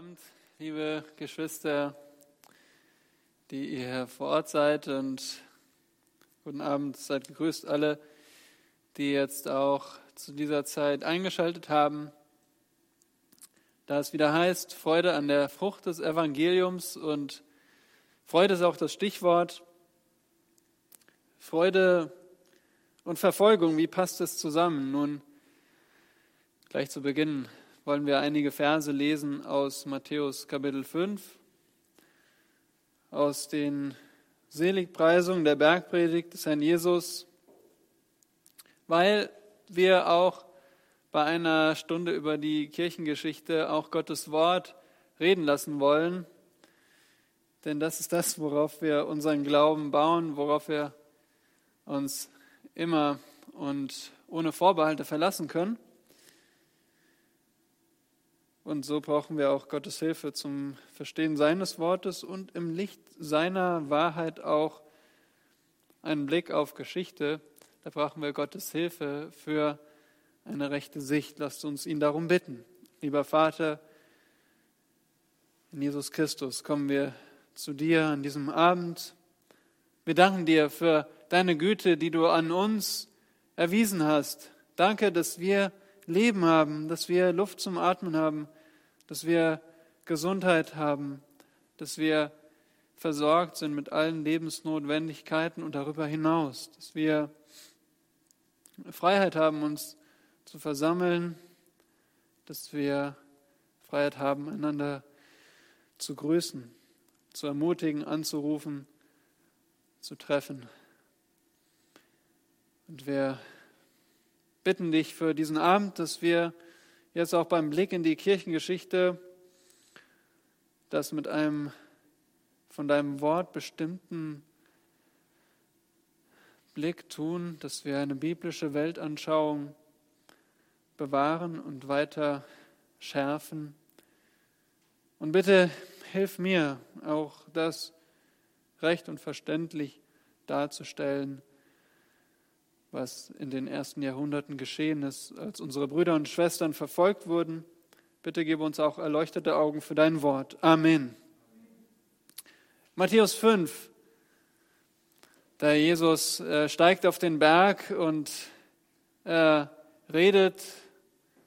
Abend, liebe Geschwister, die ihr vor Ort seid und guten Abend, seid gegrüßt alle, die jetzt auch zu dieser Zeit eingeschaltet haben. Da es wieder heißt, Freude an der Frucht des Evangeliums und Freude ist auch das Stichwort. Freude und Verfolgung, wie passt es zusammen? Nun, gleich zu Beginn wollen wir einige Verse lesen aus Matthäus Kapitel 5, aus den Seligpreisungen der Bergpredigt des Herrn Jesus, weil wir auch bei einer Stunde über die Kirchengeschichte auch Gottes Wort reden lassen wollen. Denn das ist das, worauf wir unseren Glauben bauen, worauf wir uns immer und ohne Vorbehalte verlassen können. Und so brauchen wir auch Gottes Hilfe zum Verstehen seines Wortes und im Licht seiner Wahrheit auch einen Blick auf Geschichte. Da brauchen wir Gottes Hilfe für eine rechte Sicht. Lasst uns ihn darum bitten. Lieber Vater, in Jesus Christus kommen wir zu dir an diesem Abend. Wir danken dir für deine Güte, die du an uns erwiesen hast. Danke, dass wir Leben haben, dass wir Luft zum Atmen haben, dass wir Gesundheit haben, dass wir versorgt sind mit allen Lebensnotwendigkeiten und darüber hinaus, dass wir Freiheit haben, uns zu versammeln, dass wir Freiheit haben, einander zu grüßen, zu ermutigen, anzurufen, zu treffen. Und wir bitten dich für diesen Abend, dass wir jetzt auch beim Blick in die Kirchengeschichte das mit einem von deinem Wort bestimmten Blick tun, dass wir eine biblische Weltanschauung bewahren und weiter schärfen. Und bitte hilf mir auch das recht und verständlich darzustellen, was in den ersten Jahrhunderten geschehen ist, als unsere Brüder und Schwestern verfolgt wurden. Bitte gib uns auch erleuchtete Augen für dein Wort. Amen. Matthäus 5. Da Jesus äh, steigt auf den Berg und äh, redet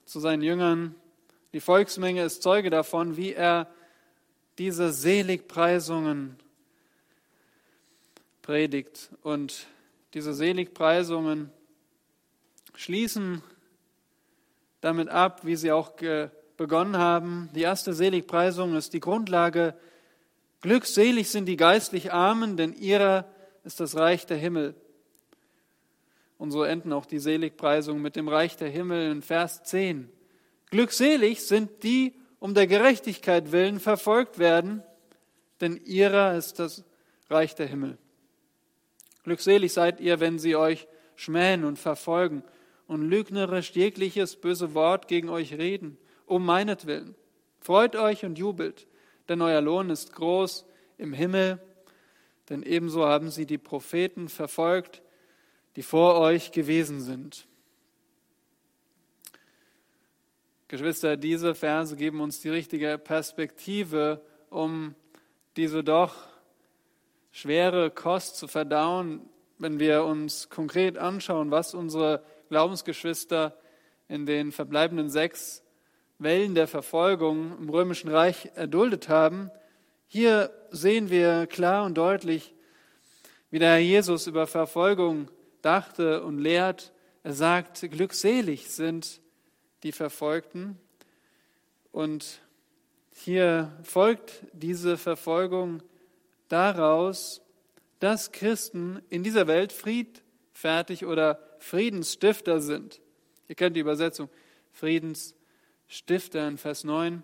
zu seinen Jüngern. Die Volksmenge ist Zeuge davon, wie er diese Seligpreisungen predigt. Und diese Seligpreisungen schließen damit ab, wie sie auch begonnen haben. Die erste Seligpreisung ist die Grundlage. Glückselig sind die geistlich Armen, denn ihrer ist das Reich der Himmel. Und so enden auch die Seligpreisungen mit dem Reich der Himmel in Vers 10. Glückselig sind die, um der Gerechtigkeit willen verfolgt werden, denn ihrer ist das Reich der Himmel. Glückselig seid ihr, wenn sie euch schmähen und verfolgen und lügnerisch jegliches böse Wort gegen euch reden, um meinetwillen. Freut euch und jubelt, denn euer Lohn ist groß im Himmel, denn ebenso haben sie die Propheten verfolgt, die vor euch gewesen sind. Geschwister, diese Verse geben uns die richtige Perspektive, um diese doch schwere Kost zu verdauen, wenn wir uns konkret anschauen, was unsere Glaubensgeschwister in den verbleibenden sechs Wellen der Verfolgung im Römischen Reich erduldet haben. Hier sehen wir klar und deutlich, wie der Herr Jesus über Verfolgung dachte und lehrt. Er sagt, glückselig sind die Verfolgten. Und hier folgt diese Verfolgung daraus, dass Christen in dieser Welt friedfertig oder Friedensstifter sind. Ihr kennt die Übersetzung Friedensstifter in Vers 9.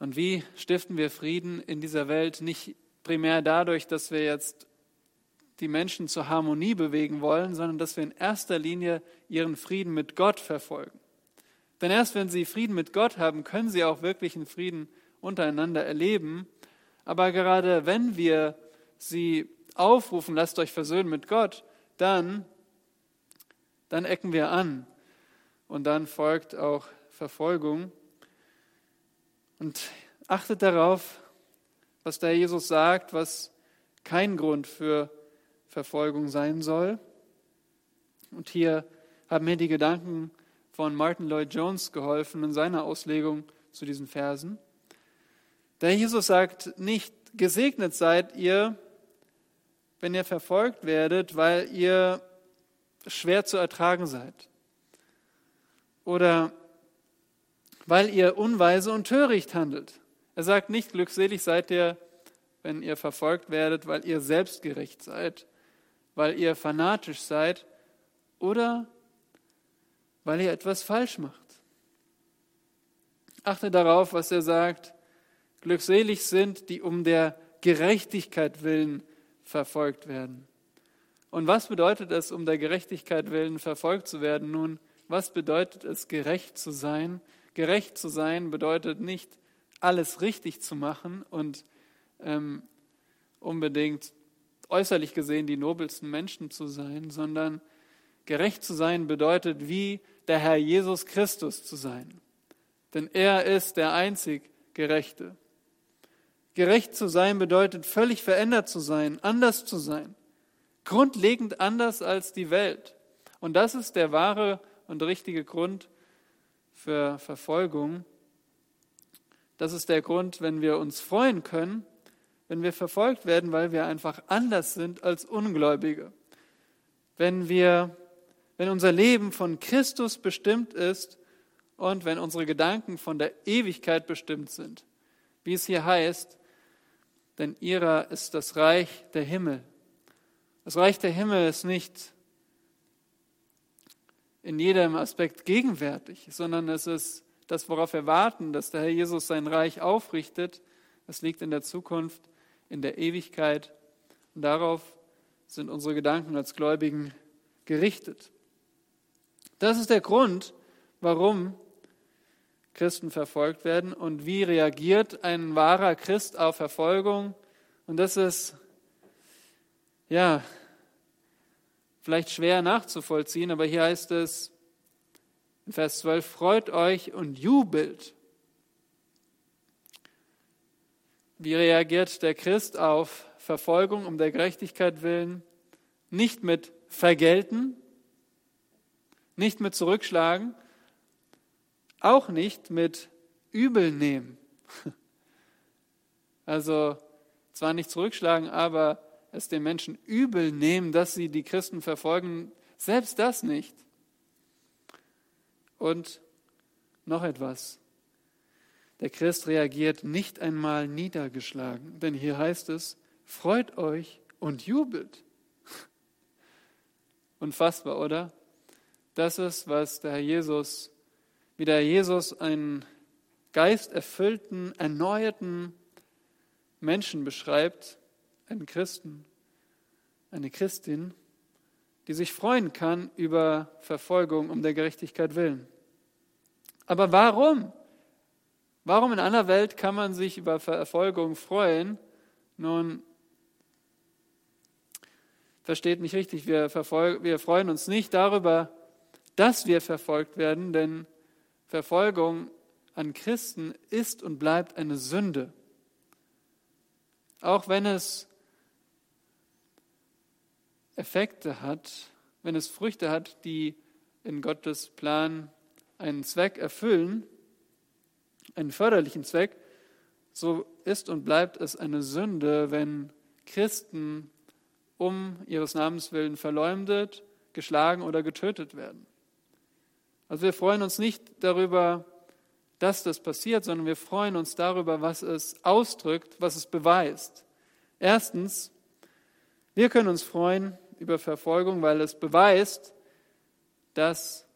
Und wie stiften wir Frieden in dieser Welt? Nicht primär dadurch, dass wir jetzt die Menschen zur Harmonie bewegen wollen, sondern dass wir in erster Linie ihren Frieden mit Gott verfolgen. Denn erst wenn sie Frieden mit Gott haben, können sie auch wirklich einen Frieden untereinander erleben. Aber gerade wenn wir sie aufrufen, lasst euch versöhnen mit Gott, dann, dann ecken wir an und dann folgt auch Verfolgung. Und achtet darauf, was der Jesus sagt, was kein Grund für Verfolgung sein soll. Und hier haben mir die Gedanken von Martin Lloyd Jones geholfen in seiner Auslegung zu diesen Versen. Der Jesus sagt nicht, gesegnet seid ihr, wenn ihr verfolgt werdet, weil ihr schwer zu ertragen seid. Oder weil ihr unweise und töricht handelt. Er sagt nicht, glückselig seid ihr, wenn ihr verfolgt werdet, weil ihr selbstgerecht seid, weil ihr fanatisch seid oder weil ihr etwas falsch macht. Achte darauf, was er sagt. Glückselig sind, die um der Gerechtigkeit willen verfolgt werden. Und was bedeutet es, um der Gerechtigkeit willen verfolgt zu werden? Nun, was bedeutet es, gerecht zu sein? Gerecht zu sein bedeutet nicht, alles richtig zu machen und ähm, unbedingt äußerlich gesehen die nobelsten Menschen zu sein, sondern gerecht zu sein bedeutet, wie der Herr Jesus Christus zu sein. Denn er ist der einzig Gerechte. Gerecht zu sein bedeutet völlig verändert zu sein, anders zu sein, grundlegend anders als die Welt. Und das ist der wahre und richtige Grund für Verfolgung. Das ist der Grund, wenn wir uns freuen können, wenn wir verfolgt werden, weil wir einfach anders sind als Ungläubige. Wenn wir, wenn unser Leben von Christus bestimmt ist und wenn unsere Gedanken von der Ewigkeit bestimmt sind. Wie es hier heißt, denn ihrer ist das Reich der Himmel. Das Reich der Himmel ist nicht in jedem Aspekt gegenwärtig, sondern es ist das, worauf wir warten, dass der Herr Jesus sein Reich aufrichtet. Es liegt in der Zukunft, in der Ewigkeit. Und darauf sind unsere Gedanken als Gläubigen gerichtet. Das ist der Grund, warum Christen verfolgt werden und wie reagiert ein wahrer Christ auf Verfolgung. Und das ist, ja, vielleicht schwer nachzuvollziehen, aber hier heißt es in Vers 12, freut euch und jubelt. Wie reagiert der Christ auf Verfolgung um der Gerechtigkeit willen? Nicht mit Vergelten, nicht mit Zurückschlagen, auch nicht mit übel nehmen. Also zwar nicht zurückschlagen, aber es den Menschen übel nehmen, dass sie die Christen verfolgen, selbst das nicht. Und noch etwas. Der Christ reagiert nicht einmal niedergeschlagen, denn hier heißt es, freut euch und jubelt. Unfassbar, oder? Das ist, was der Herr Jesus wie der Jesus einen geisterfüllten, erneuerten Menschen beschreibt, einen Christen, eine Christin, die sich freuen kann über Verfolgung um der Gerechtigkeit willen. Aber warum? Warum in einer Welt kann man sich über Verfolgung freuen? Nun, versteht mich richtig, wir, wir freuen uns nicht darüber, dass wir verfolgt werden, denn Verfolgung an Christen ist und bleibt eine Sünde. Auch wenn es Effekte hat, wenn es Früchte hat, die in Gottes Plan einen Zweck erfüllen, einen förderlichen Zweck, so ist und bleibt es eine Sünde, wenn Christen um ihres Namens willen verleumdet, geschlagen oder getötet werden. Also wir freuen uns nicht darüber, dass das passiert, sondern wir freuen uns darüber, was es ausdrückt, was es beweist. Erstens, wir können uns freuen über Verfolgung, weil es beweist, dass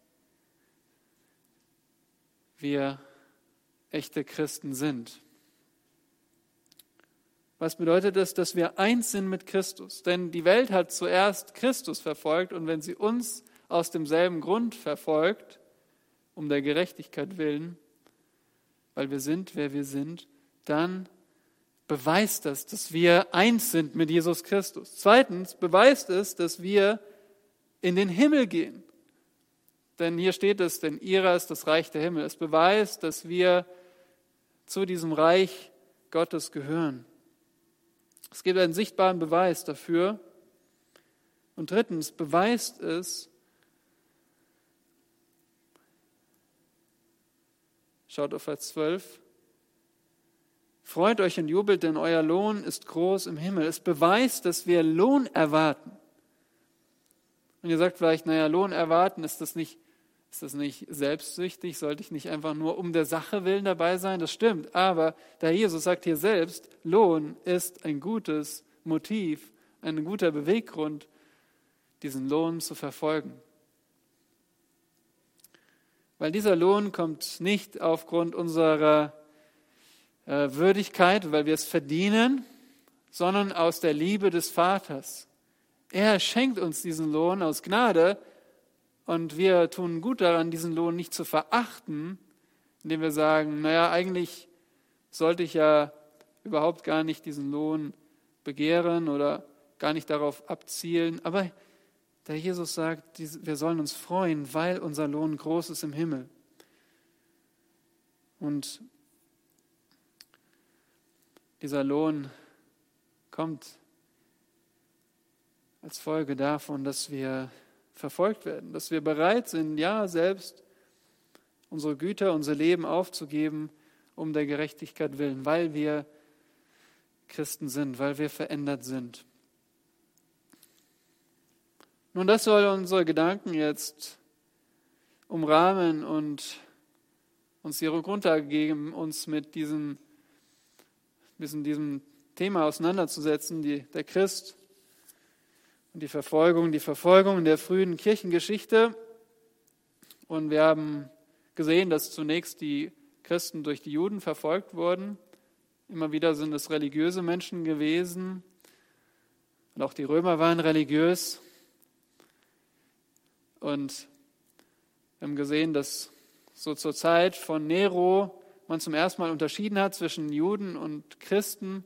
wir echte Christen sind. Was bedeutet es, dass wir eins sind mit Christus? Denn die Welt hat zuerst Christus verfolgt und wenn sie uns aus demselben Grund verfolgt, um der Gerechtigkeit willen, weil wir sind, wer wir sind, dann beweist das, dass wir eins sind mit Jesus Christus. Zweitens beweist es, dass wir in den Himmel gehen. Denn hier steht es, denn ihrer ist das Reich der Himmel. Es beweist, dass wir zu diesem Reich Gottes gehören. Es gibt einen sichtbaren Beweis dafür. Und drittens beweist es, schaut auf Vers 12, freut euch und jubelt, denn euer Lohn ist groß im Himmel. Es beweist, dass wir Lohn erwarten. Und ihr sagt vielleicht, naja, Lohn erwarten, ist das nicht, ist das nicht selbstsüchtig? Sollte ich nicht einfach nur um der Sache willen dabei sein? Das stimmt. Aber der Jesus sagt hier selbst, Lohn ist ein gutes Motiv, ein guter Beweggrund, diesen Lohn zu verfolgen. Weil dieser Lohn kommt nicht aufgrund unserer äh, Würdigkeit, weil wir es verdienen, sondern aus der Liebe des Vaters. Er schenkt uns diesen Lohn aus Gnade und wir tun gut daran, diesen Lohn nicht zu verachten, indem wir sagen, naja, eigentlich sollte ich ja überhaupt gar nicht diesen Lohn begehren oder gar nicht darauf abzielen. Aber der Jesus sagt, wir sollen uns freuen, weil unser Lohn groß ist im Himmel. Und dieser Lohn kommt als Folge davon, dass wir verfolgt werden, dass wir bereit sind, ja, selbst unsere Güter, unser Leben aufzugeben, um der Gerechtigkeit willen, weil wir Christen sind, weil wir verändert sind. Nun, das soll unsere Gedanken jetzt umrahmen und uns hier runtergeben, uns mit diesem, mit diesem Thema auseinanderzusetzen. Die, der Christ und die Verfolgung, die Verfolgung in der frühen Kirchengeschichte. Und wir haben gesehen, dass zunächst die Christen durch die Juden verfolgt wurden. Immer wieder sind es religiöse Menschen gewesen. Und auch die Römer waren religiös. Und wir haben gesehen, dass so zur Zeit von Nero man zum ersten Mal unterschieden hat zwischen Juden und Christen.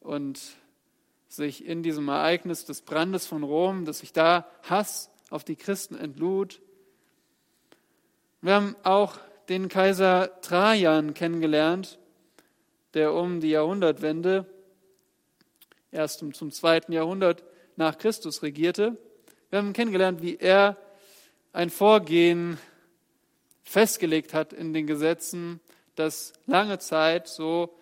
Und sich in diesem Ereignis des Brandes von Rom, dass sich da Hass auf die Christen entlud. Wir haben auch den Kaiser Trajan kennengelernt, der um die Jahrhundertwende, erst zum zweiten Jahrhundert nach Christus regierte. Wir haben kennengelernt, wie er ein Vorgehen festgelegt hat in den Gesetzen, das lange Zeit so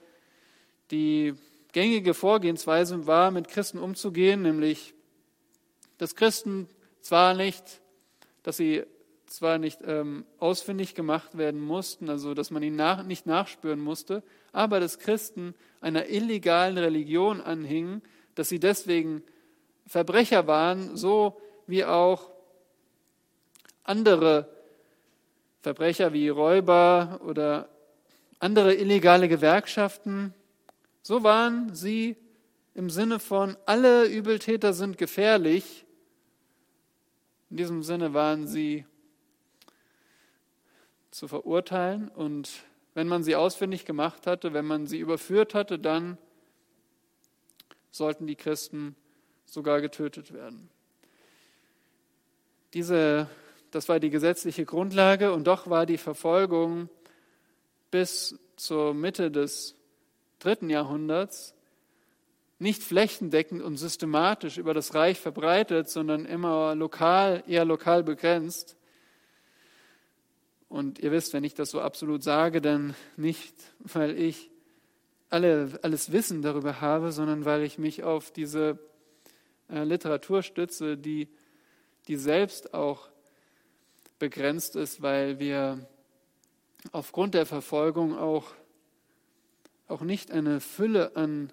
die gängige Vorgehensweise war, mit Christen umzugehen, nämlich, dass Christen zwar nicht, dass sie zwar nicht ähm, ausfindig gemacht werden mussten, also dass man ihnen nach, nicht nachspüren musste, aber dass Christen einer illegalen Religion anhingen, dass sie deswegen Verbrecher waren, so wie auch andere Verbrecher wie Räuber oder andere illegale Gewerkschaften, so waren sie im Sinne von, alle Übeltäter sind gefährlich. In diesem Sinne waren sie zu verurteilen und wenn man sie ausfindig gemacht hatte, wenn man sie überführt hatte, dann sollten die Christen sogar getötet werden. Diese, das war die gesetzliche Grundlage und doch war die Verfolgung bis zur Mitte des dritten Jahrhunderts nicht flächendeckend und systematisch über das Reich verbreitet, sondern immer lokal, eher lokal begrenzt. Und ihr wisst, wenn ich das so absolut sage, dann nicht, weil ich alle, alles Wissen darüber habe, sondern weil ich mich auf diese äh, Literatur stütze, die, die selbst auch begrenzt ist, weil wir aufgrund der Verfolgung auch auch nicht eine Fülle an,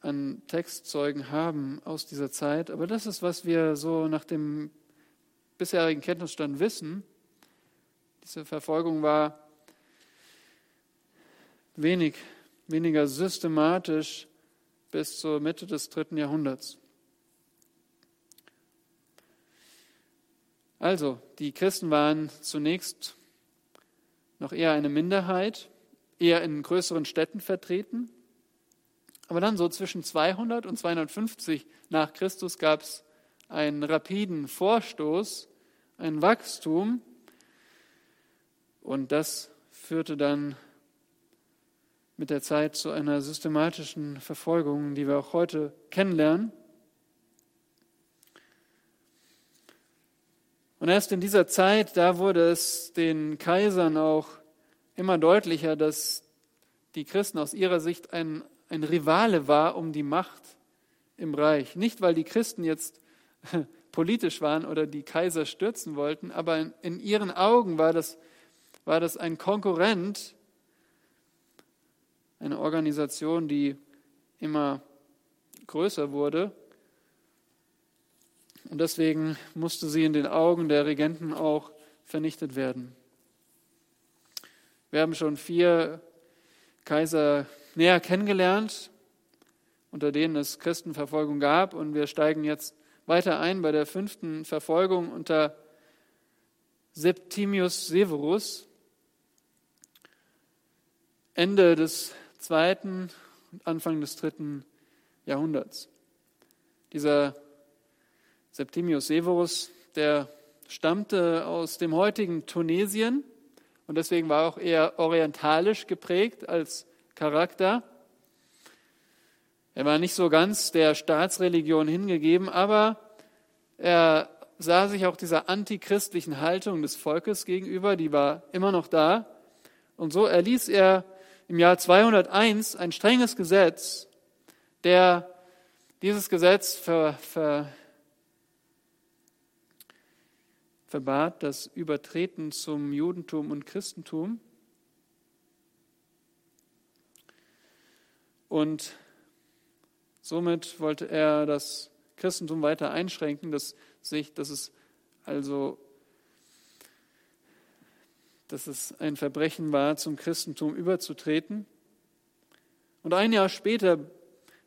an Textzeugen haben aus dieser Zeit, aber das ist, was wir so nach dem bisherigen Kenntnisstand wissen. Diese Verfolgung war wenig, weniger systematisch bis zur Mitte des dritten Jahrhunderts. Also, die Christen waren zunächst noch eher eine Minderheit, eher in größeren Städten vertreten. Aber dann so zwischen 200 und 250 nach Christus gab es einen rapiden Vorstoß, ein Wachstum. Und das führte dann mit der Zeit zu einer systematischen Verfolgung, die wir auch heute kennenlernen. Und erst in dieser Zeit, da wurde es den Kaisern auch immer deutlicher, dass die Christen aus ihrer Sicht ein, ein Rivale war um die Macht im Reich. Nicht, weil die Christen jetzt politisch waren oder die Kaiser stürzen wollten, aber in, in ihren Augen war das, war das ein Konkurrent, eine Organisation, die immer größer wurde. Und deswegen musste sie in den Augen der Regenten auch vernichtet werden. Wir haben schon vier Kaiser näher kennengelernt, unter denen es Christenverfolgung gab. Und wir steigen jetzt weiter ein bei der fünften Verfolgung unter Septimius Severus. Ende des zweiten und Anfang des dritten Jahrhunderts. Dieser Septimius Severus, der stammte aus dem heutigen Tunesien und deswegen war auch eher orientalisch geprägt als Charakter. Er war nicht so ganz der Staatsreligion hingegeben, aber er sah sich auch dieser antichristlichen Haltung des Volkes gegenüber, die war immer noch da. Und so erließ er im Jahr 201 ein strenges Gesetz, der dieses Gesetz ver, ver, verbat das Übertreten zum Judentum und Christentum. Und somit wollte er das Christentum weiter einschränken, dass, sich, dass es also dass es ein Verbrechen war, zum Christentum überzutreten. Und ein Jahr später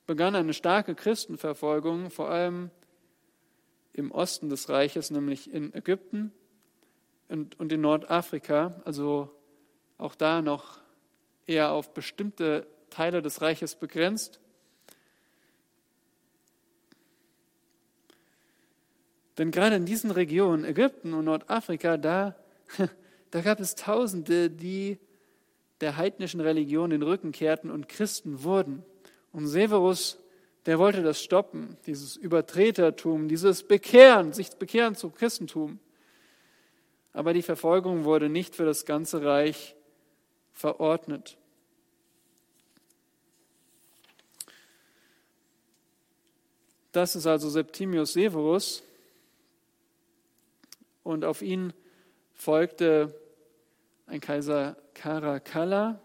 begann eine starke Christenverfolgung, vor allem im Osten des Reiches, nämlich in Ägypten und, und in Nordafrika, also auch da noch eher auf bestimmte Teile des Reiches begrenzt. Denn gerade in diesen Regionen, Ägypten und Nordafrika, da Da gab es Tausende, die der heidnischen Religion den Rücken kehrten und Christen wurden. Und Severus, der wollte das stoppen, dieses Übertretertum, dieses Bekehren, sich bekehren zum Christentum. Aber die Verfolgung wurde nicht für das ganze Reich verordnet. Das ist also Septimius Severus. Und auf ihn folgte ein Kaiser Caracalla.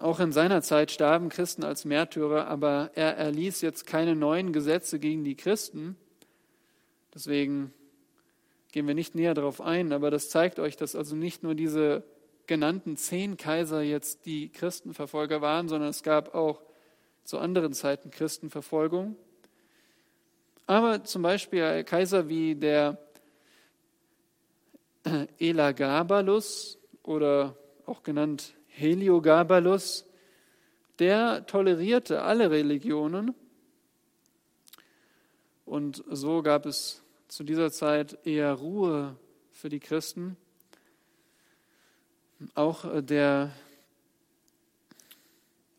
Auch in seiner Zeit starben Christen als Märtyrer, aber er erließ jetzt keine neuen Gesetze gegen die Christen. Deswegen gehen wir nicht näher darauf ein, aber das zeigt euch, dass also nicht nur diese genannten zehn Kaiser jetzt die Christenverfolger waren, sondern es gab auch zu anderen Zeiten Christenverfolgung. Aber zum Beispiel Kaiser wie der Elagabalus oder auch genannt Heliogabalus, der tolerierte alle Religionen und so gab es zu dieser Zeit eher Ruhe für die Christen. Auch der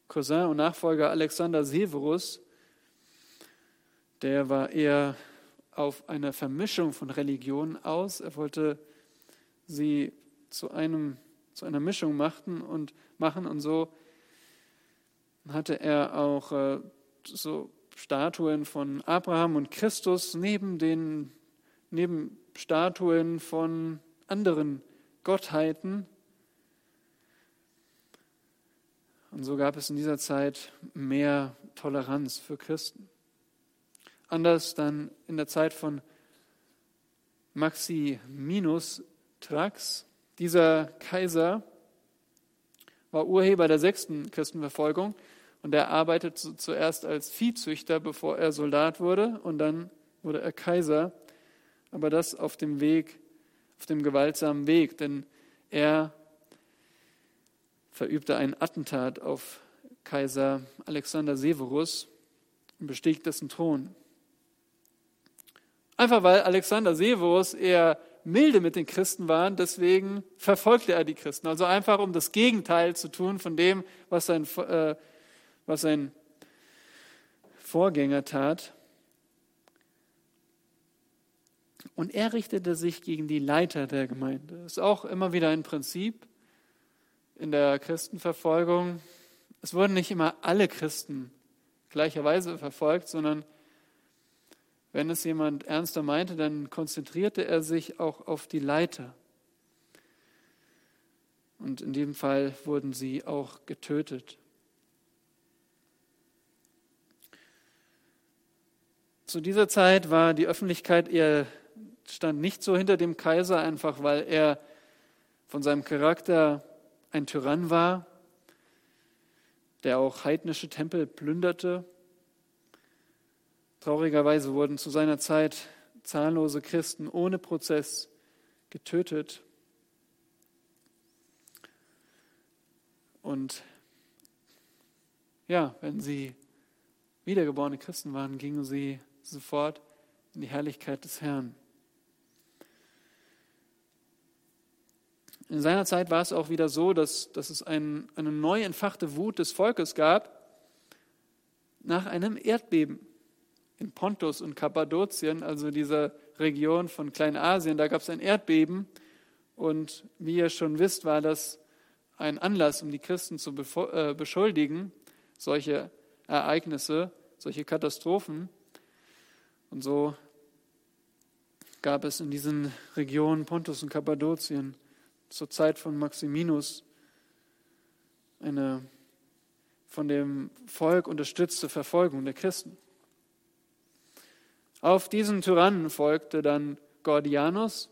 Cousin und Nachfolger Alexander Severus, der war eher auf eine Vermischung von Religionen aus. Er wollte sie zu, einem, zu einer Mischung machten und machen. Und so hatte er auch äh, so Statuen von Abraham und Christus neben den neben Statuen von anderen Gottheiten. Und so gab es in dieser Zeit mehr Toleranz für Christen. Anders dann in der Zeit von Maximinus Thrax, dieser Kaiser, war Urheber der sechsten Christenverfolgung und er arbeitete zuerst als Viehzüchter, bevor er Soldat wurde und dann wurde er Kaiser. Aber das auf dem Weg, auf dem gewaltsamen Weg, denn er verübte ein Attentat auf Kaiser Alexander Severus und bestieg dessen Thron. Einfach weil Alexander Severus eher milde mit den Christen waren, deswegen verfolgte er die Christen. Also einfach, um das Gegenteil zu tun von dem, was sein, äh, was sein Vorgänger tat. Und er richtete sich gegen die Leiter der Gemeinde. Das ist auch immer wieder ein Prinzip in der Christenverfolgung. Es wurden nicht immer alle Christen gleicherweise verfolgt, sondern wenn es jemand ernster meinte, dann konzentrierte er sich auch auf die Leiter. Und in dem Fall wurden sie auch getötet. Zu dieser Zeit war die Öffentlichkeit eher, stand nicht so hinter dem Kaiser, einfach weil er von seinem Charakter ein Tyrann war, der auch heidnische Tempel plünderte Traurigerweise wurden zu seiner Zeit zahllose Christen ohne Prozess getötet. Und ja, wenn sie wiedergeborene Christen waren, gingen sie sofort in die Herrlichkeit des Herrn. In seiner Zeit war es auch wieder so, dass, dass es ein, eine neu entfachte Wut des Volkes gab nach einem Erdbeben in Pontus und Kappadokien, also dieser Region von Kleinasien, da gab es ein Erdbeben. Und wie ihr schon wisst, war das ein Anlass, um die Christen zu äh, beschuldigen, solche Ereignisse, solche Katastrophen. Und so gab es in diesen Regionen Pontus und Kappadokien zur Zeit von Maximinus eine von dem Volk unterstützte Verfolgung der Christen. Auf diesen Tyrannen folgte dann Gordianus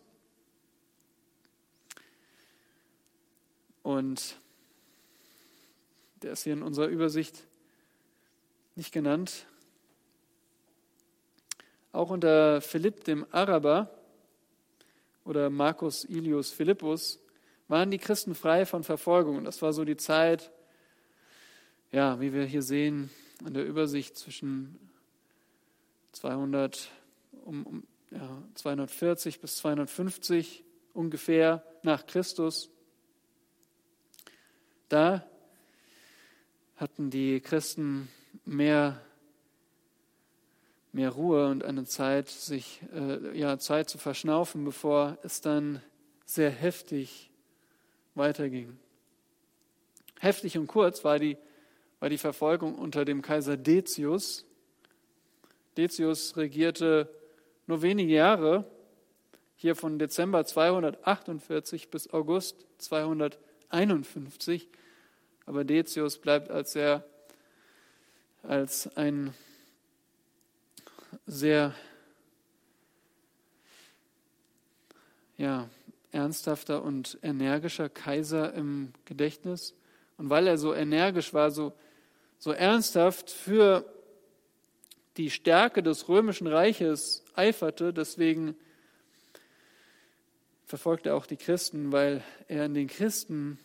und der ist hier in unserer Übersicht nicht genannt. Auch unter Philipp dem Araber oder Marcus Ilius Philippus waren die Christen frei von Verfolgung. Das war so die Zeit, ja, wie wir hier sehen an der Übersicht zwischen 200, um, um, ja, 240 bis 250 ungefähr nach Christus. Da hatten die Christen mehr, mehr Ruhe und eine Zeit, sich, äh, ja, Zeit zu verschnaufen, bevor es dann sehr heftig weiterging. Heftig und kurz war die, war die Verfolgung unter dem Kaiser Decius, Decius regierte nur wenige Jahre, hier von Dezember 248 bis August 251. Aber Decius bleibt als sehr, als ein sehr ja, ernsthafter und energischer Kaiser im Gedächtnis. Und weil er so energisch war, so, so ernsthaft für die Stärke des römischen Reiches eiferte, deswegen verfolgte er auch die Christen, weil er in den Christen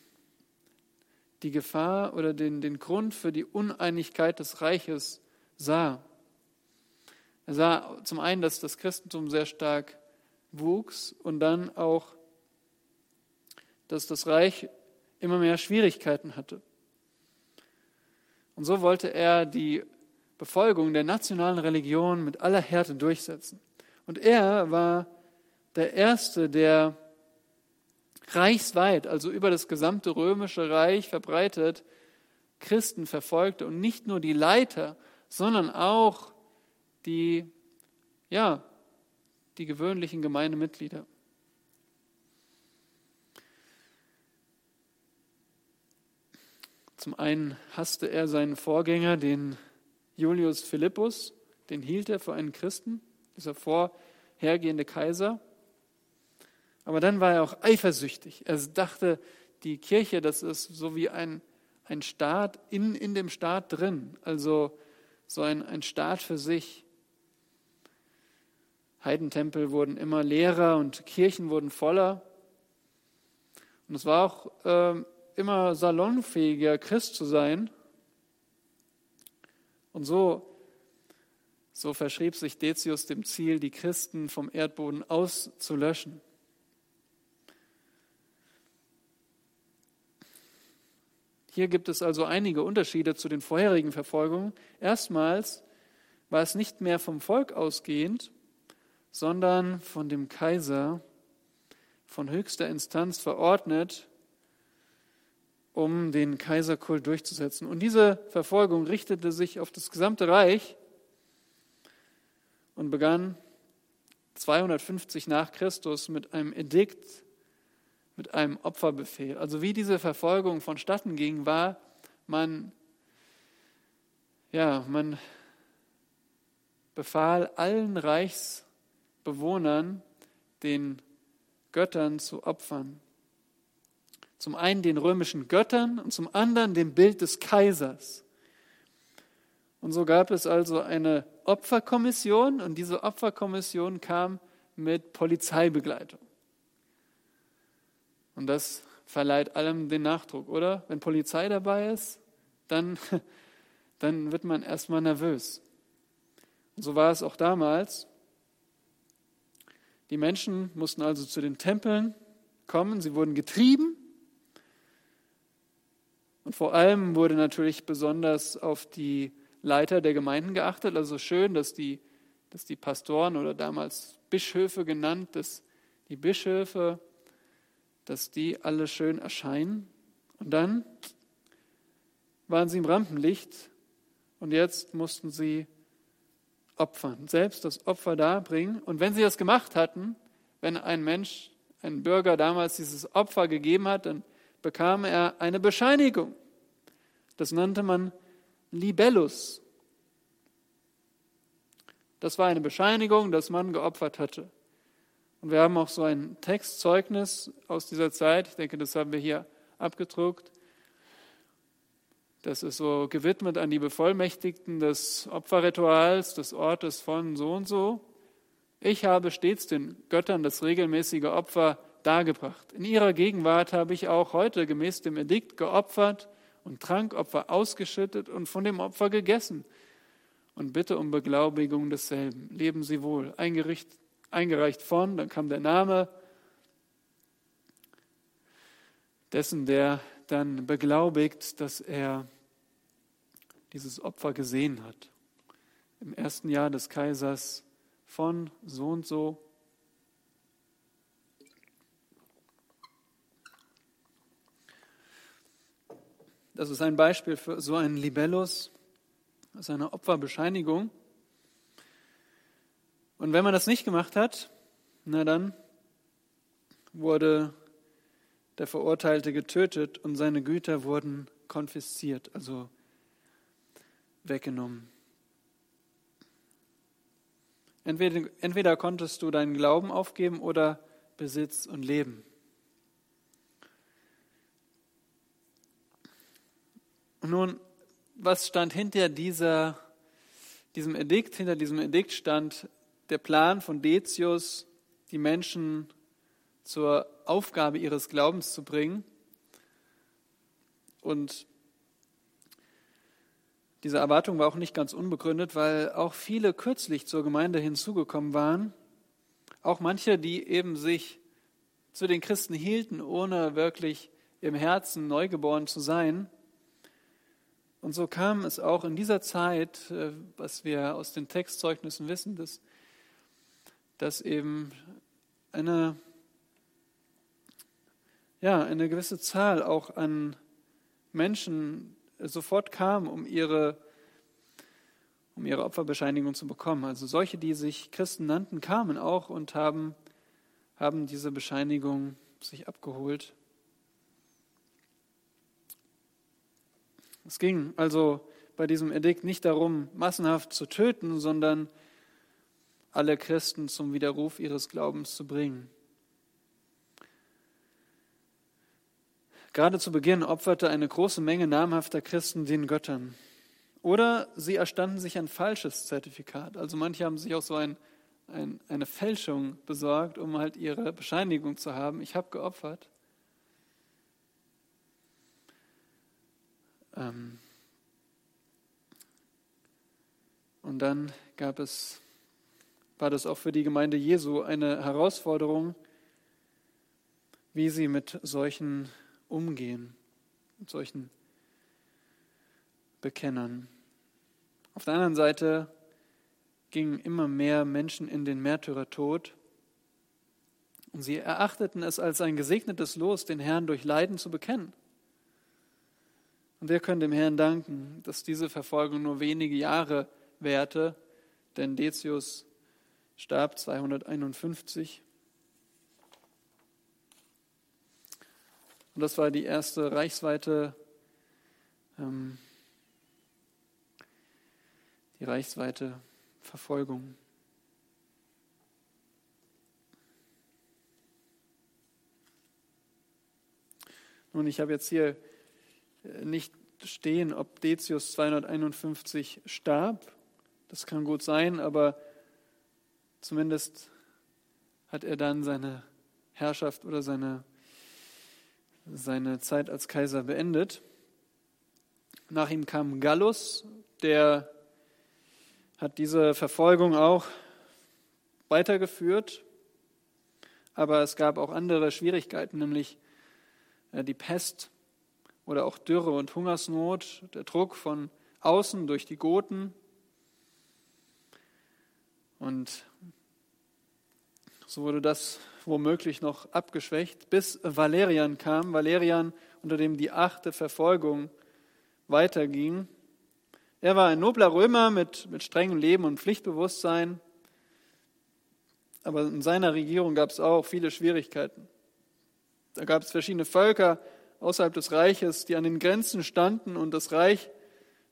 die Gefahr oder den, den Grund für die Uneinigkeit des Reiches sah. Er sah zum einen, dass das Christentum sehr stark wuchs und dann auch, dass das Reich immer mehr Schwierigkeiten hatte. Und so wollte er die Befolgung der nationalen Religion mit aller Härte durchsetzen. Und er war der Erste, der reichsweit, also über das gesamte römische Reich verbreitet, Christen verfolgte und nicht nur die Leiter, sondern auch die, ja, die gewöhnlichen Gemeindemitglieder. Zum einen hasste er seinen Vorgänger, den Julius Philippus, den hielt er für einen Christen, dieser vorhergehende Kaiser. Aber dann war er auch eifersüchtig. Er dachte, die Kirche, das ist so wie ein, ein Staat in, in dem Staat drin, also so ein, ein Staat für sich. Heidentempel wurden immer leerer und Kirchen wurden voller. Und es war auch äh, immer salonfähiger, Christ zu sein. Und so, so verschrieb sich Decius dem Ziel, die Christen vom Erdboden auszulöschen. Hier gibt es also einige Unterschiede zu den vorherigen Verfolgungen. Erstmals war es nicht mehr vom Volk ausgehend, sondern von dem Kaiser von höchster Instanz verordnet um den Kaiserkult durchzusetzen. Und diese Verfolgung richtete sich auf das gesamte Reich und begann 250 nach Christus mit einem Edikt, mit einem Opferbefehl. Also wie diese Verfolgung vonstatten ging, war, man, ja, man befahl allen Reichsbewohnern, den Göttern zu opfern. Zum einen den römischen Göttern und zum anderen dem Bild des Kaisers. Und so gab es also eine Opferkommission und diese Opferkommission kam mit Polizeibegleitung. Und das verleiht allem den Nachdruck, oder? Wenn Polizei dabei ist, dann, dann wird man erstmal nervös. Und so war es auch damals. Die Menschen mussten also zu den Tempeln kommen, sie wurden getrieben. Und vor allem wurde natürlich besonders auf die Leiter der Gemeinden geachtet. Also schön, dass die, dass die Pastoren oder damals Bischöfe genannt, dass die Bischöfe, dass die alle schön erscheinen. Und dann waren sie im Rampenlicht und jetzt mussten sie opfern, selbst das Opfer darbringen. Und wenn sie das gemacht hatten, wenn ein Mensch, ein Bürger damals dieses Opfer gegeben hat, dann bekam er eine Bescheinigung. Das nannte man Libellus. Das war eine Bescheinigung, dass man geopfert hatte. Und wir haben auch so ein Textzeugnis aus dieser Zeit. Ich denke, das haben wir hier abgedruckt. Das ist so gewidmet an die Bevollmächtigten des Opferrituals, des Ortes von so und so. Ich habe stets den Göttern das regelmäßige Opfer dargebracht. In ihrer Gegenwart habe ich auch heute gemäß dem Edikt geopfert und Trankopfer ausgeschüttet und von dem Opfer gegessen. Und bitte um Beglaubigung desselben. Leben Sie wohl. eingereicht von, dann kam der Name dessen, der dann beglaubigt, dass er dieses Opfer gesehen hat. Im ersten Jahr des Kaisers von so und so Das ist ein Beispiel für so einen Libellus, das ist eine Opferbescheinigung. Und wenn man das nicht gemacht hat, na dann wurde der Verurteilte getötet und seine Güter wurden konfisziert, also weggenommen. Entweder, entweder konntest du deinen Glauben aufgeben oder Besitz und Leben. Nun, was stand hinter dieser, diesem Edikt? Hinter diesem Edikt stand der Plan von Decius, die Menschen zur Aufgabe ihres Glaubens zu bringen. Und diese Erwartung war auch nicht ganz unbegründet, weil auch viele kürzlich zur Gemeinde hinzugekommen waren. Auch manche, die eben sich zu den Christen hielten, ohne wirklich im Herzen neugeboren zu sein. Und so kam es auch in dieser Zeit, äh, was wir aus den Textzeugnissen wissen, dass, dass eben eine, ja, eine gewisse Zahl auch an Menschen sofort kam, um ihre, um ihre Opferbescheinigung zu bekommen. Also solche, die sich Christen nannten, kamen auch und haben, haben diese Bescheinigung sich abgeholt. Es ging also bei diesem Edikt nicht darum, massenhaft zu töten, sondern alle Christen zum Widerruf ihres Glaubens zu bringen. Gerade zu Beginn opferte eine große Menge namhafter Christen den Göttern. Oder sie erstanden sich ein falsches Zertifikat. Also manche haben sich auch so ein, ein, eine Fälschung besorgt, um halt ihre Bescheinigung zu haben. Ich habe geopfert. Und dann gab es, war das auch für die Gemeinde Jesu eine Herausforderung, wie sie mit solchen umgehen, mit solchen Bekennern. Auf der anderen Seite gingen immer mehr Menschen in den Märtyrertod und sie erachteten es als ein gesegnetes Los, den Herrn durch Leiden zu bekennen. Und wir können dem Herrn danken, dass diese Verfolgung nur wenige Jahre währte, denn Decius starb 251. Und das war die erste reichsweite, ähm, die reichsweite Verfolgung. Nun, ich habe jetzt hier nicht stehen, ob Decius 251 starb. Das kann gut sein, aber zumindest hat er dann seine Herrschaft oder seine, seine Zeit als Kaiser beendet. Nach ihm kam Gallus, der hat diese Verfolgung auch weitergeführt, aber es gab auch andere Schwierigkeiten, nämlich äh, die Pest oder auch Dürre und Hungersnot, der Druck von außen durch die Goten. Und so wurde das womöglich noch abgeschwächt, bis Valerian kam, Valerian, unter dem die achte Verfolgung weiterging. Er war ein nobler Römer mit, mit strengem Leben und Pflichtbewusstsein, aber in seiner Regierung gab es auch viele Schwierigkeiten. Da gab es verschiedene Völker, außerhalb des Reiches, die an den Grenzen standen und das Reich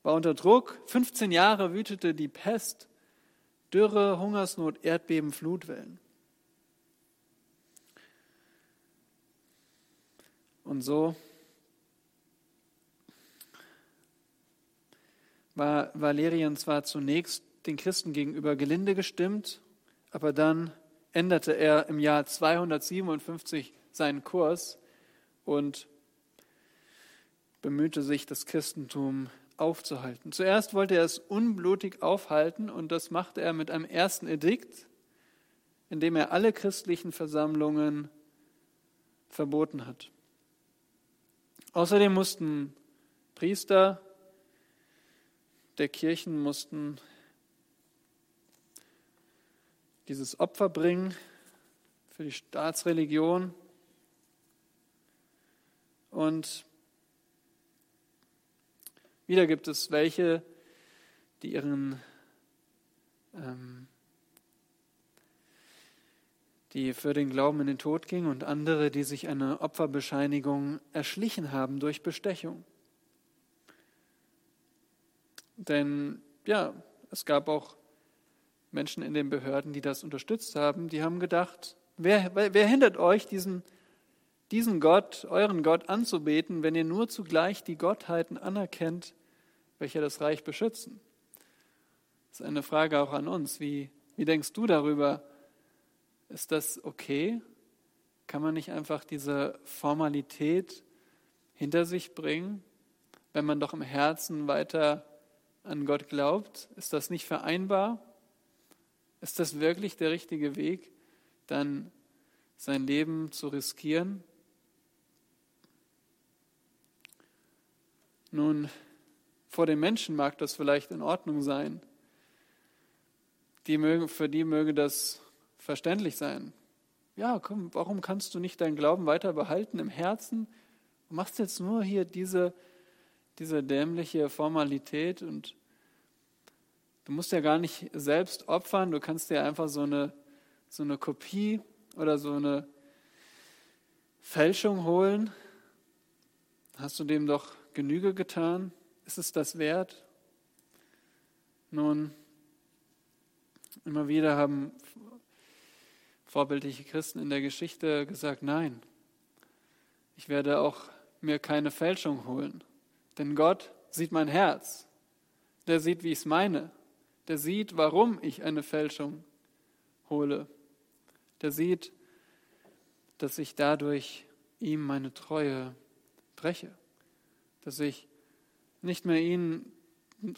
war unter Druck. 15 Jahre wütete die Pest, Dürre, Hungersnot, Erdbeben, Flutwellen. Und so war Valerian zwar zunächst den Christen gegenüber gelinde gestimmt, aber dann änderte er im Jahr 257 seinen Kurs und bemühte sich, das Christentum aufzuhalten. Zuerst wollte er es unblutig aufhalten und das machte er mit einem ersten Edikt, in dem er alle christlichen Versammlungen verboten hat. Außerdem mussten Priester der Kirchen mussten dieses Opfer bringen für die Staatsreligion und wieder gibt es welche, die ihren ähm, die für den Glauben in den Tod gingen und andere, die sich eine Opferbescheinigung erschlichen haben durch Bestechung. Denn ja, es gab auch Menschen in den Behörden, die das unterstützt haben, die haben gedacht, wer, wer hindert euch, diesen diesen Gott, euren Gott anzubeten, wenn ihr nur zugleich die Gottheiten anerkennt, welche das Reich beschützen? Das ist eine Frage auch an uns. Wie, wie denkst du darüber? Ist das okay? Kann man nicht einfach diese Formalität hinter sich bringen, wenn man doch im Herzen weiter an Gott glaubt? Ist das nicht vereinbar? Ist das wirklich der richtige Weg, dann sein Leben zu riskieren? Nun, vor den Menschen mag das vielleicht in Ordnung sein. Die mögen, für die möge das verständlich sein. Ja, komm, warum kannst du nicht deinen Glauben weiter behalten im Herzen? Du machst jetzt nur hier diese, diese dämliche Formalität und du musst ja gar nicht selbst opfern, du kannst dir einfach so eine, so eine Kopie oder so eine Fälschung holen. Hast du dem doch Genüge getan? Ist es das wert? Nun, immer wieder haben vorbildliche Christen in der Geschichte gesagt, nein, ich werde auch mir keine Fälschung holen. Denn Gott sieht mein Herz. Der sieht, wie ich es meine. Der sieht, warum ich eine Fälschung hole. Der sieht, dass ich dadurch ihm meine Treue breche dass ich nicht mehr ihn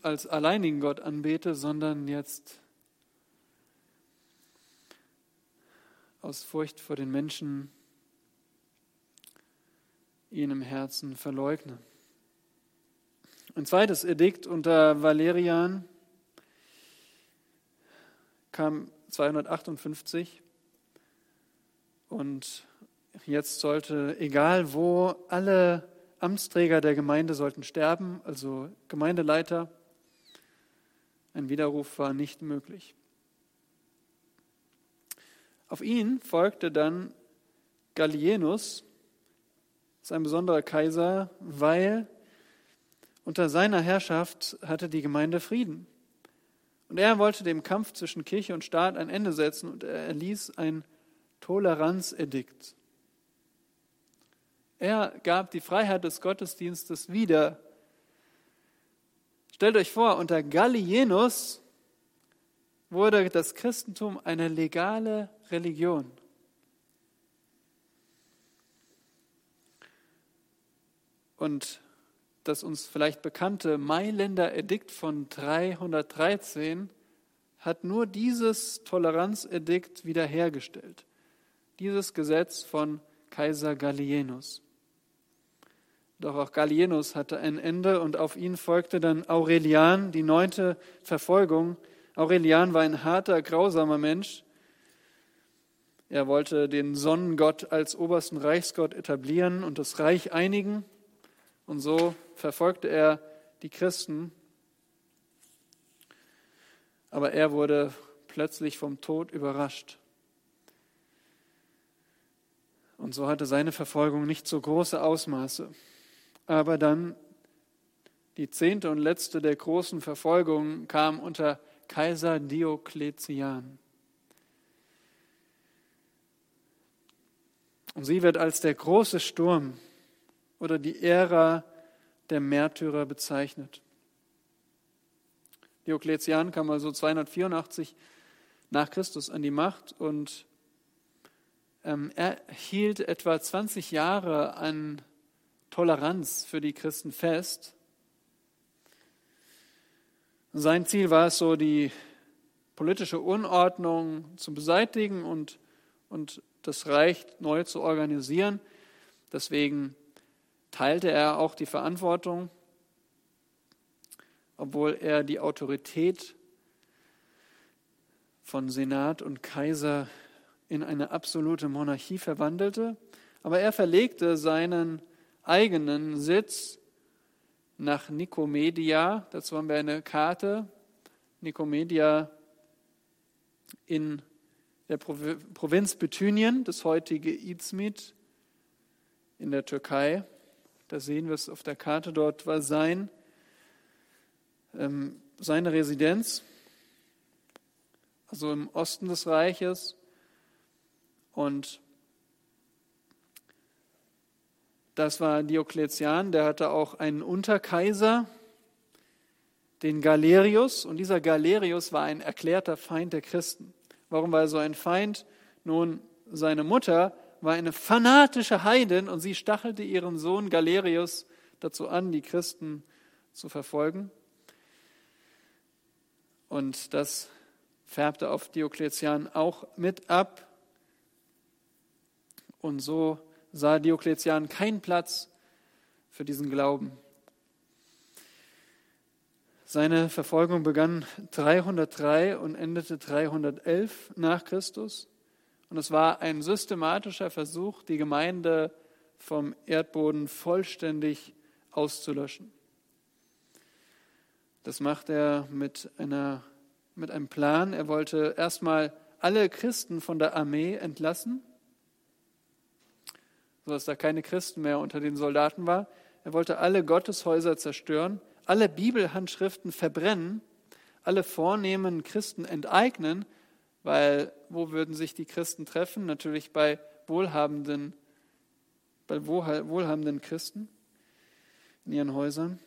als alleinigen Gott anbete, sondern jetzt aus Furcht vor den Menschen ihn im Herzen verleugne. Ein zweites Edikt unter Valerian kam 258 und jetzt sollte, egal wo, alle Amtsträger der Gemeinde sollten sterben, also Gemeindeleiter. Ein Widerruf war nicht möglich. Auf ihn folgte dann Gallienus, ist ein besonderer Kaiser, weil unter seiner Herrschaft hatte die Gemeinde Frieden. Und er wollte dem Kampf zwischen Kirche und Staat ein Ende setzen und er erließ ein Toleranzedikt. Er gab die Freiheit des Gottesdienstes wieder. Stellt euch vor, unter Gallienus wurde das Christentum eine legale Religion. Und das uns vielleicht bekannte Mailänder Edikt von 313 hat nur dieses Toleranzedikt wiederhergestellt. Dieses Gesetz von Kaiser Gallienus. Doch auch Gallienus hatte ein Ende und auf ihn folgte dann Aurelian, die neunte Verfolgung. Aurelian war ein harter, grausamer Mensch. Er wollte den Sonnengott als obersten Reichsgott etablieren und das Reich einigen. Und so verfolgte er die Christen. Aber er wurde plötzlich vom Tod überrascht. Und so hatte seine Verfolgung nicht so große Ausmaße. Aber dann die zehnte und letzte der großen Verfolgungen kam unter Kaiser Diokletian. Und sie wird als der große Sturm oder die Ära der Märtyrer bezeichnet. Diokletian kam also 284 nach Christus an die Macht und ähm, er hielt etwa 20 Jahre an Toleranz für die Christen fest. Sein Ziel war es so, die politische Unordnung zu beseitigen und, und das Reich neu zu organisieren. Deswegen teilte er auch die Verantwortung, obwohl er die Autorität von Senat und Kaiser in eine absolute Monarchie verwandelte. Aber er verlegte seinen eigenen Sitz nach Nikomedia. Dazu haben wir eine Karte. Nikomedia in der Provinz Bithynien, das heutige Izmit in der Türkei. Da sehen wir es auf der Karte. Dort war sein, ähm, seine Residenz, also im Osten des Reiches. Und Das war Diokletian, der hatte auch einen Unterkaiser, den Galerius. Und dieser Galerius war ein erklärter Feind der Christen. Warum war er so ein Feind? Nun, seine Mutter war eine fanatische Heidin und sie stachelte ihren Sohn Galerius dazu an, die Christen zu verfolgen. Und das färbte auf Diokletian auch mit ab. Und so sah Diokletian keinen Platz für diesen Glauben. Seine Verfolgung begann 303 und endete 311 nach Christus. Und es war ein systematischer Versuch, die Gemeinde vom Erdboden vollständig auszulöschen. Das macht er mit, einer, mit einem Plan. Er wollte erstmal alle Christen von der Armee entlassen sodass da keine Christen mehr unter den Soldaten war. Er wollte alle Gotteshäuser zerstören, alle Bibelhandschriften verbrennen, alle vornehmen Christen enteignen, weil wo würden sich die Christen treffen? Natürlich bei wohlhabenden, bei wohlhabenden Christen in ihren Häusern.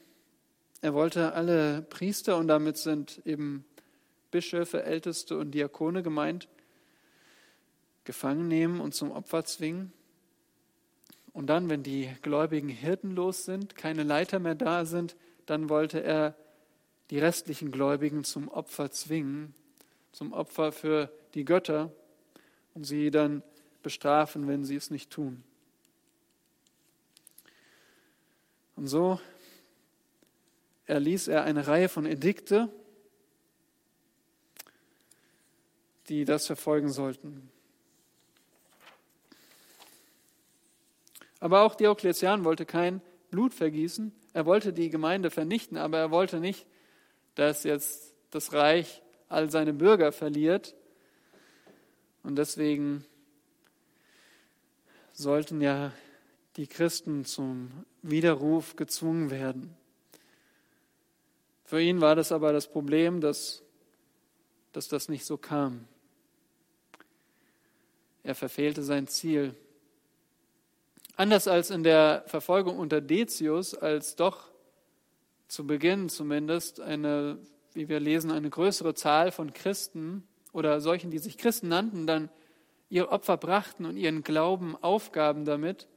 Er wollte alle Priester, und damit sind eben Bischöfe, Älteste und Diakone gemeint, gefangen nehmen und zum Opfer zwingen. Und dann, wenn die Gläubigen hirtenlos sind, keine Leiter mehr da sind, dann wollte er die restlichen Gläubigen zum Opfer zwingen, zum Opfer für die Götter und sie dann bestrafen, wenn sie es nicht tun. Und so erließ er eine Reihe von Edikte, die das verfolgen sollten. Aber auch Diokletian wollte kein Blut vergießen. Er wollte die Gemeinde vernichten, aber er wollte nicht, dass jetzt das Reich all seine Bürger verliert. Und deswegen sollten ja die Christen zum Widerruf gezwungen werden. Für ihn war das aber das Problem, dass, dass das nicht so kam. Er verfehlte sein Ziel. Anders als in der Verfolgung unter Decius, als doch zu Beginn zumindest eine, wie wir lesen, eine größere Zahl von Christen oder solchen, die sich Christen nannten, dann ihr Opfer brachten und ihren Glauben aufgaben damit,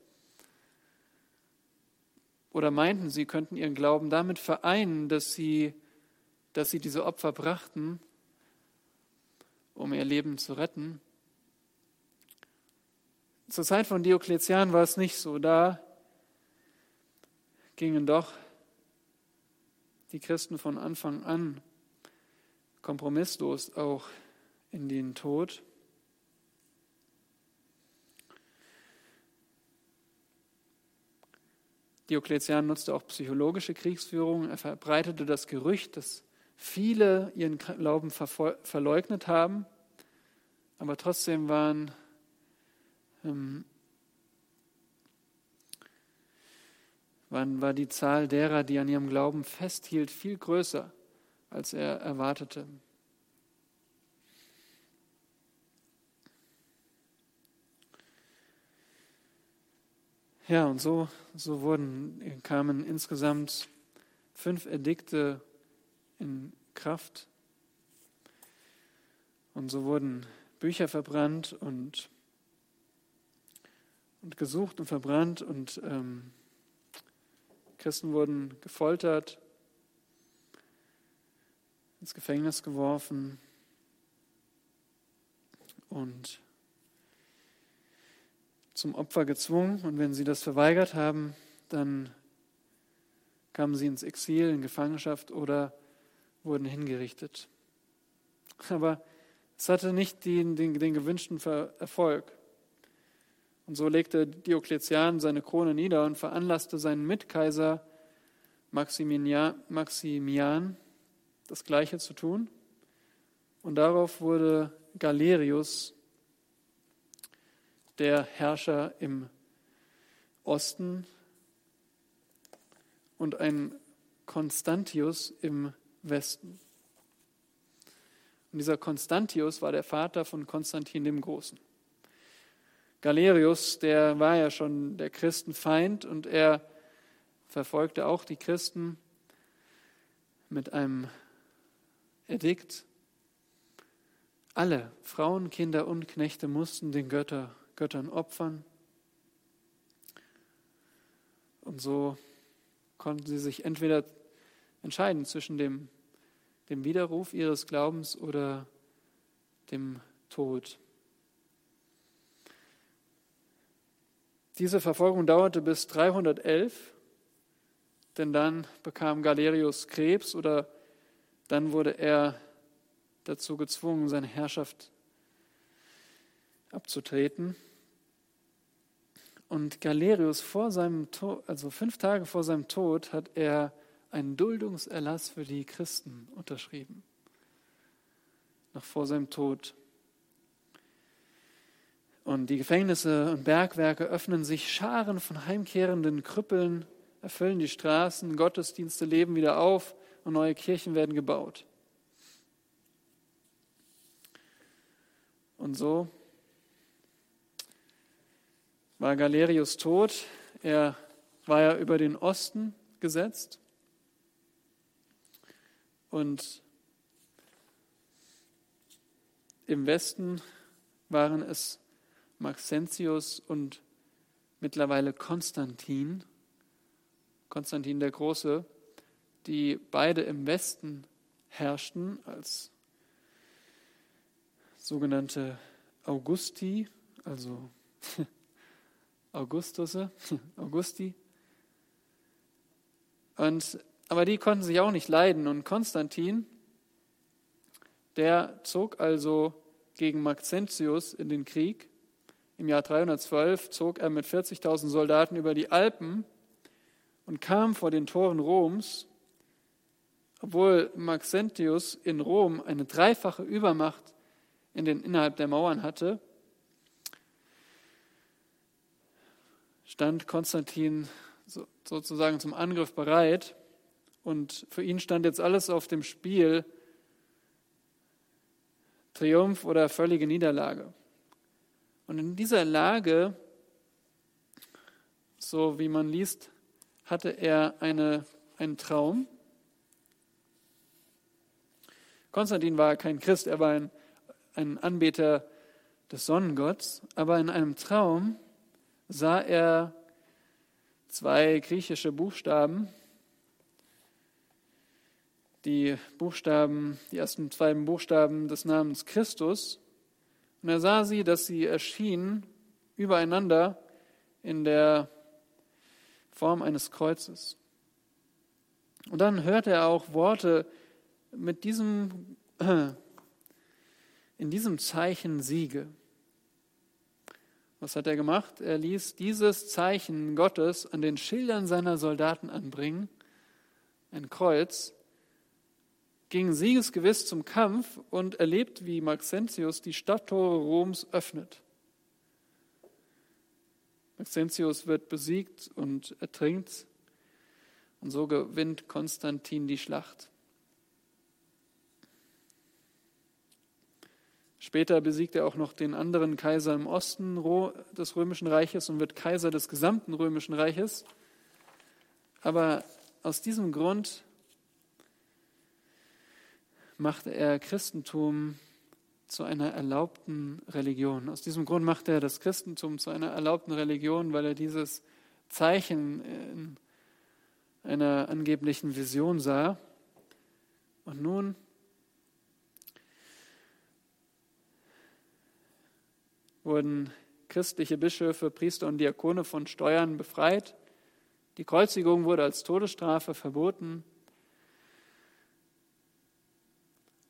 oder meinten, sie könnten ihren Glauben damit vereinen, dass sie, dass sie diese Opfer brachten, um ihr Leben zu retten. Zur Zeit von Diokletian war es nicht so. Da gingen doch die Christen von Anfang an kompromisslos auch in den Tod. Diokletian nutzte auch psychologische Kriegsführung. Er verbreitete das Gerücht, dass viele ihren Glauben verleugnet haben, aber trotzdem waren ähm, war die Zahl derer, die an ihrem Glauben festhielt, viel größer, als er erwartete. Ja, und so, so wurden, kamen insgesamt fünf Edikte in Kraft. Und so wurden Bücher verbrannt und, und gesucht und verbrannt und ähm, Christen wurden gefoltert, ins Gefängnis geworfen und zum Opfer gezwungen und wenn sie das verweigert haben, dann kamen sie ins Exil, in Gefangenschaft oder wurden hingerichtet. Aber es hatte nicht den, den, den gewünschten Erfolg. Und so legte Diokletian seine Krone nieder und veranlasste seinen Mitkaiser Maximian, Maximian das Gleiche zu tun. Und darauf wurde Galerius der Herrscher im Osten und ein Konstantius im Westen. Und dieser Konstantius war der Vater von Konstantin dem Großen. Galerius, der war ja schon der Christenfeind und er verfolgte auch die Christen mit einem Edikt. Alle Frauen, Kinder und Knechte mussten den Götter Göttern opfern. Und so konnten sie sich entweder entscheiden zwischen dem, dem Widerruf ihres Glaubens oder dem Tod. Diese Verfolgung dauerte bis 311, denn dann bekam Galerius Krebs oder dann wurde er dazu gezwungen, seine Herrschaft abzutreten. Und Galerius vor seinem Tod, also fünf Tage vor seinem Tod, hat er einen Duldungserlass für die Christen unterschrieben. Noch vor seinem Tod. Und die Gefängnisse und Bergwerke öffnen sich, Scharen von heimkehrenden Krüppeln erfüllen die Straßen, Gottesdienste leben wieder auf und neue Kirchen werden gebaut. Und so war Galerius tot. Er war ja über den Osten gesetzt. Und im Westen waren es Maxentius und mittlerweile Konstantin, Konstantin der Große, die beide im Westen herrschten als sogenannte Augusti, also Augustus, Augusti. Und Aber die konnten sich auch nicht leiden. Und Konstantin, der zog also gegen Maxentius in den Krieg. Im Jahr 312 zog er mit 40.000 Soldaten über die Alpen und kam vor den Toren Roms, obwohl Maxentius in Rom eine dreifache Übermacht in den, innerhalb der Mauern hatte, stand Konstantin sozusagen zum Angriff bereit und für ihn stand jetzt alles auf dem Spiel, Triumph oder völlige Niederlage. Und in dieser Lage, so wie man liest, hatte er eine, einen Traum. Konstantin war kein Christ, er war ein, ein Anbeter des Sonnengotts, aber in einem Traum sah er zwei griechische Buchstaben, die Buchstaben, die ersten zwei Buchstaben des Namens Christus. Und er sah sie, dass sie erschienen übereinander in der Form eines Kreuzes. Und dann hörte er auch Worte mit diesem, in diesem Zeichen Siege. Was hat er gemacht? Er ließ dieses Zeichen Gottes an den Schildern seiner Soldaten anbringen, ein Kreuz, ging siegesgewiss zum Kampf und erlebt, wie Maxentius die Stadttore Roms öffnet. Maxentius wird besiegt und ertrinkt und so gewinnt Konstantin die Schlacht. Später besiegt er auch noch den anderen Kaiser im Osten des Römischen Reiches und wird Kaiser des gesamten Römischen Reiches. Aber aus diesem Grund machte er Christentum zu einer erlaubten Religion. Aus diesem Grund machte er das Christentum zu einer erlaubten Religion, weil er dieses Zeichen in einer angeblichen Vision sah. Und nun wurden christliche Bischöfe, Priester und Diakone von Steuern befreit. Die Kreuzigung wurde als Todesstrafe verboten.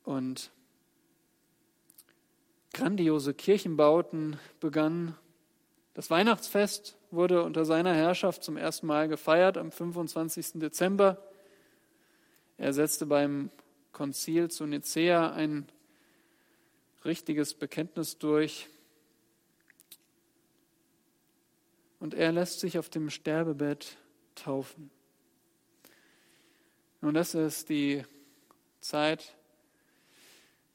Und grandiose Kirchenbauten begannen. Das Weihnachtsfest wurde unter seiner Herrschaft zum ersten Mal gefeiert am 25. Dezember. Er setzte beim Konzil zu Nicea ein richtiges Bekenntnis durch. Und er lässt sich auf dem Sterbebett taufen. Nun, das ist die Zeit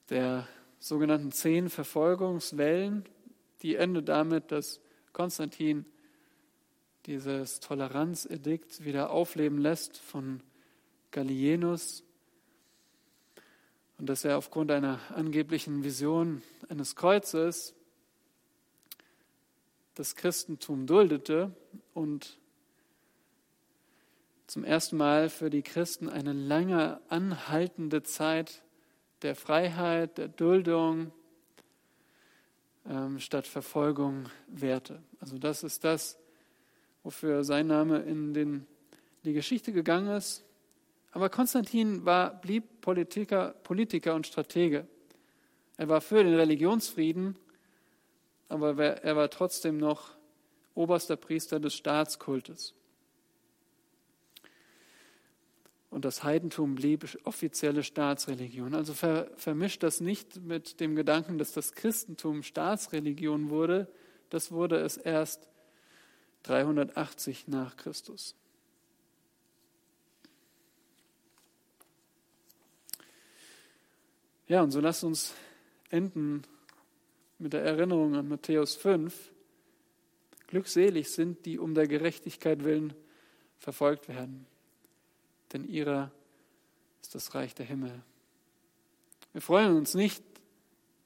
der sogenannten zehn Verfolgungswellen, die endet damit, dass Konstantin dieses Toleranzedikt wieder aufleben lässt von Gallienus und dass er aufgrund einer angeblichen Vision eines Kreuzes das Christentum duldete und zum ersten Mal für die Christen eine lange anhaltende Zeit der Freiheit, der Duldung ähm, statt Verfolgung währte. Also das ist das, wofür sein Name in den, die Geschichte gegangen ist. Aber Konstantin war, blieb Politiker, Politiker und Stratege. Er war für den Religionsfrieden aber er war trotzdem noch oberster Priester des Staatskultes. Und das Heidentum blieb offizielle Staatsreligion. Also ver, vermischt das nicht mit dem Gedanken, dass das Christentum Staatsreligion wurde. Das wurde es erst 380 nach Christus. Ja, und so lasst uns enden mit der Erinnerung an Matthäus 5, glückselig sind, die um der Gerechtigkeit willen verfolgt werden, denn ihrer ist das Reich der Himmel. Wir freuen uns nicht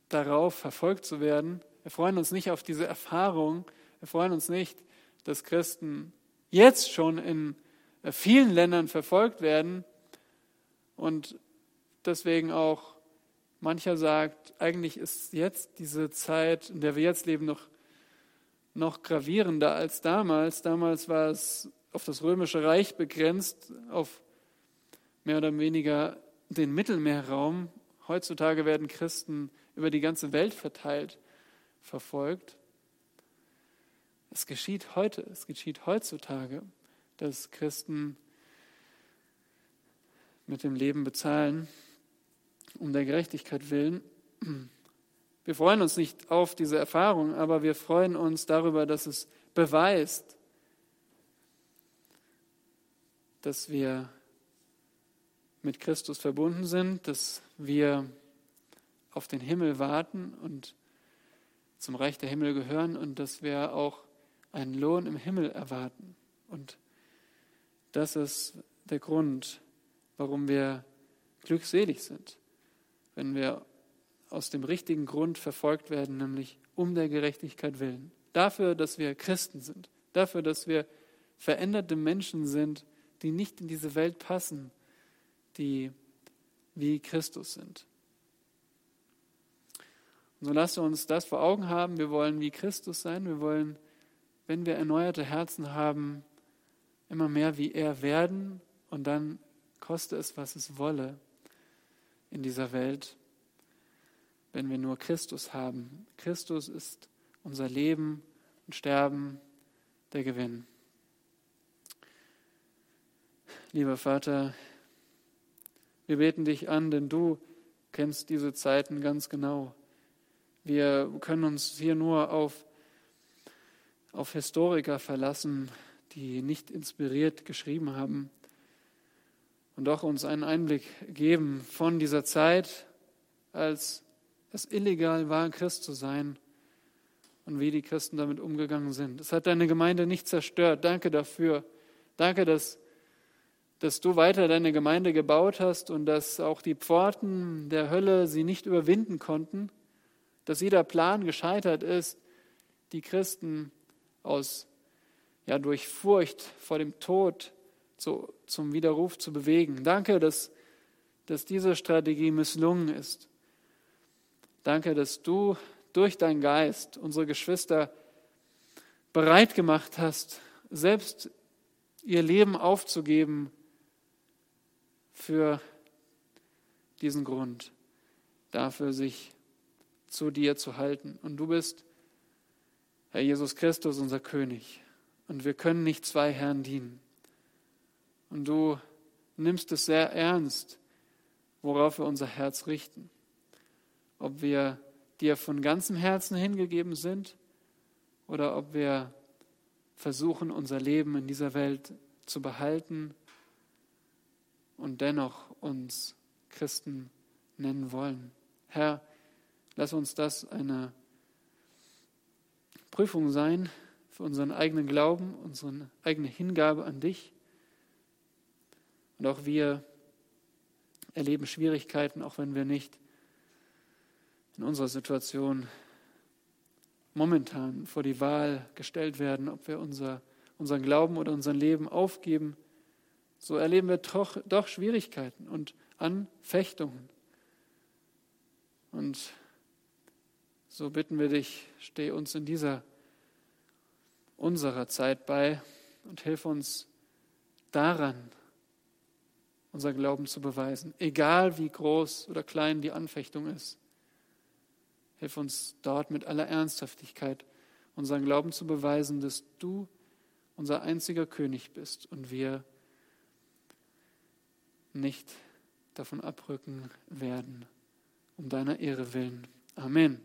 darauf, verfolgt zu werden. Wir freuen uns nicht auf diese Erfahrung. Wir freuen uns nicht, dass Christen jetzt schon in vielen Ländern verfolgt werden und deswegen auch Mancher sagt, eigentlich ist jetzt diese Zeit, in der wir jetzt leben, noch, noch gravierender als damals. Damals war es auf das römische Reich begrenzt, auf mehr oder weniger den Mittelmeerraum. Heutzutage werden Christen über die ganze Welt verteilt verfolgt. Es geschieht heute, es geschieht heutzutage, dass Christen mit dem Leben bezahlen, um der Gerechtigkeit willen. Wir freuen uns nicht auf diese Erfahrung, aber wir freuen uns darüber, dass es beweist, dass wir mit Christus verbunden sind, dass wir auf den Himmel warten und zum Reich der Himmel gehören und dass wir auch einen Lohn im Himmel erwarten. Und das ist der Grund, warum wir glückselig sind, wenn wir aus dem richtigen Grund verfolgt werden, nämlich um der Gerechtigkeit willen. Dafür, dass wir Christen sind, dafür, dass wir veränderte Menschen sind, die nicht in diese Welt passen, die wie Christus sind. Und so lasst uns das vor Augen haben. Wir wollen wie Christus sein. Wir wollen, wenn wir erneuerte Herzen haben, immer mehr wie er werden und dann koste es, was es wolle in dieser Welt, wenn wir nur Christus haben. Christus ist unser Leben und Sterben, der Gewinn. Lieber Vater, wir beten dich an, denn du kennst diese Zeiten ganz genau. Wir können uns hier nur auf, auf Historiker verlassen, die nicht inspiriert geschrieben haben und doch uns einen Einblick geben von dieser Zeit, als es illegal war, Christ zu sein und wie die Christen damit umgegangen sind. Es hat deine Gemeinde nicht zerstört. Danke dafür. Danke, dass, dass du weiter deine Gemeinde gebaut hast und dass auch die Pforten der Hölle sie nicht überwinden konnten, dass jeder Plan gescheitert ist, die Christen aus ja durch Furcht vor dem Tod zu, zum Widerruf zu bewegen. Danke, dass, dass diese Strategie misslungen ist. Danke, dass du durch deinen Geist unsere Geschwister bereit gemacht hast, selbst ihr Leben aufzugeben für diesen Grund, dafür sich zu dir zu halten. Und du bist, Herr Jesus Christus, unser König. Und wir können nicht zwei Herren dienen. Und du nimmst es sehr ernst, worauf wir unser Herz richten. Ob wir dir von ganzem Herzen hingegeben sind oder ob wir versuchen, unser Leben in dieser Welt zu behalten und dennoch uns Christen nennen wollen. Herr, lass uns das eine Prüfung sein, für unseren eigenen Glauben, unsere eigene Hingabe an dich. Und auch wir erleben Schwierigkeiten, auch wenn wir nicht in unserer Situation momentan vor die Wahl gestellt werden, ob wir unser, unseren Glauben oder unser Leben aufgeben. So erleben wir doch, doch Schwierigkeiten und Anfechtungen. Und so bitten wir dich, steh uns in dieser unserer Zeit bei und hilf uns daran, unser Glauben zu beweisen, egal wie groß oder klein die Anfechtung ist. Hilf uns dort mit aller Ernsthaftigkeit unseren Glauben zu beweisen, dass du unser einziger König bist und wir nicht davon abrücken werden, um deiner Ehre willen. Amen.